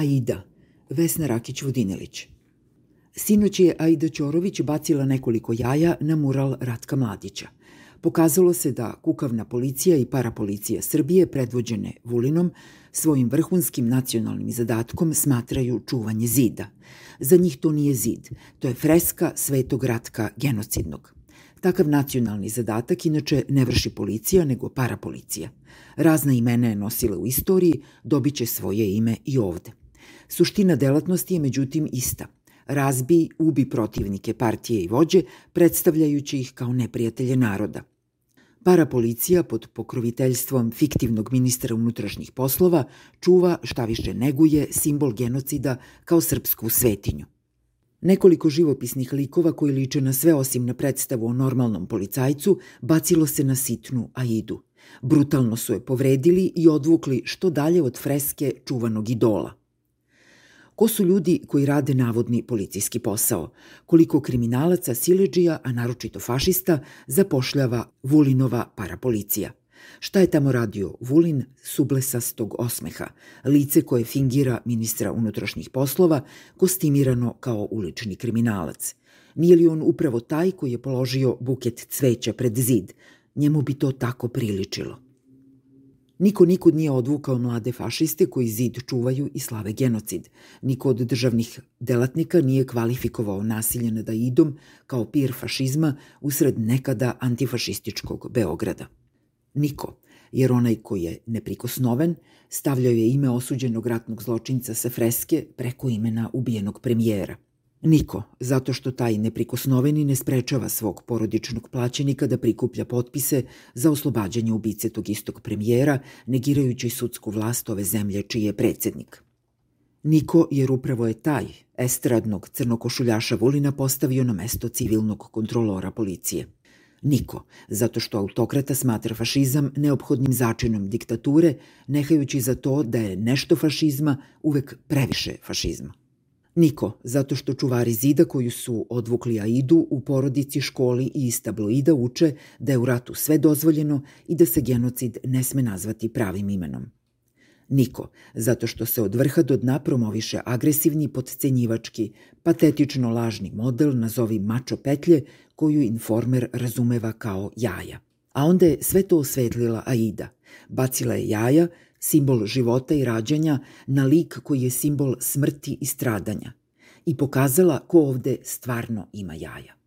Aida, Vesna Rakić-Vodinelić. Sinoć je Aida Ćorović bacila nekoliko jaja na mural Ratka Mladića. Pokazalo se da kukavna policija i parapolicija Srbije, predvođene Vulinom, svojim vrhunskim nacionalnim zadatkom smatraju čuvanje zida. Za njih to nije zid, to je freska svetog ratka genocidnog. Takav nacionalni zadatak inače ne vrši policija, nego parapolicija. Razna imena je nosila u istoriji, dobit će svoje ime i ovde. Suština delatnosti je međutim ista. Razbi, ubi protivnike partije i vođe, predstavljajući ih kao neprijatelje naroda. Parapolicija pod pokroviteljstvom fiktivnog ministra unutrašnjih poslova čuva šta više neguje simbol genocida kao srpsku svetinju. Nekoliko živopisnih likova koji liče na sve osim na predstavu o normalnom policajcu bacilo se na sitnu Aidu. Brutalno su je povredili i odvukli što dalje od freske čuvanog idola. Ko su ljudi koji rade navodni policijski posao? Koliko kriminalaca, sileđija, a naročito fašista, zapošljava Vulinova parapolicija? Šta je tamo radio Vulin sublesastog osmeha, lice koje fingira ministra unutrašnjih poslova, kostimirano kao ulični kriminalac? Nije li on upravo taj koji je položio buket cveća pred zid? Njemu bi to tako priličilo. Niko nikud nije odvukao mlade fašiste koji zid čuvaju i slave genocid. Niko od državnih delatnika nije kvalifikovao nasilje nad Aidom kao pir fašizma usred nekada antifašističkog Beograda. Niko, jer onaj koji je neprikosnoven stavljao je ime osuđenog ratnog zločinca sa freske preko imena ubijenog premijera – Niko, zato što taj neprikosnoveni ne sprečava svog porodičnog plaćenika da prikuplja potpise za oslobađanje ubice tog istog premijera, negirajući sudsku vlast ove zemlje čiji je predsednik. Niko, jer upravo je taj estradnog crnokošuljaša Vulina postavio na mesto civilnog kontrolora policije. Niko, zato što autokrata smatra fašizam neophodnim začinom diktature, nehajući za to da je nešto fašizma uvek previše fašizma. Niko, zato što čuvari zida koju su odvukli Aidu u porodici, školi i iz tabloida uče da je u ratu sve dozvoljeno i da se genocid ne sme nazvati pravim imenom. Niko, zato što se od vrha do dna promoviše agresivni, podcenjivački, patetično lažni model, nazovi mačo petlje, koju informer razumeva kao jaja. A onda je sve to osvetlila Aida. Bacila je jaja, simbol života i rađanja, na lik koji je simbol smrti i stradanja i pokazala ko ovde stvarno ima jaja.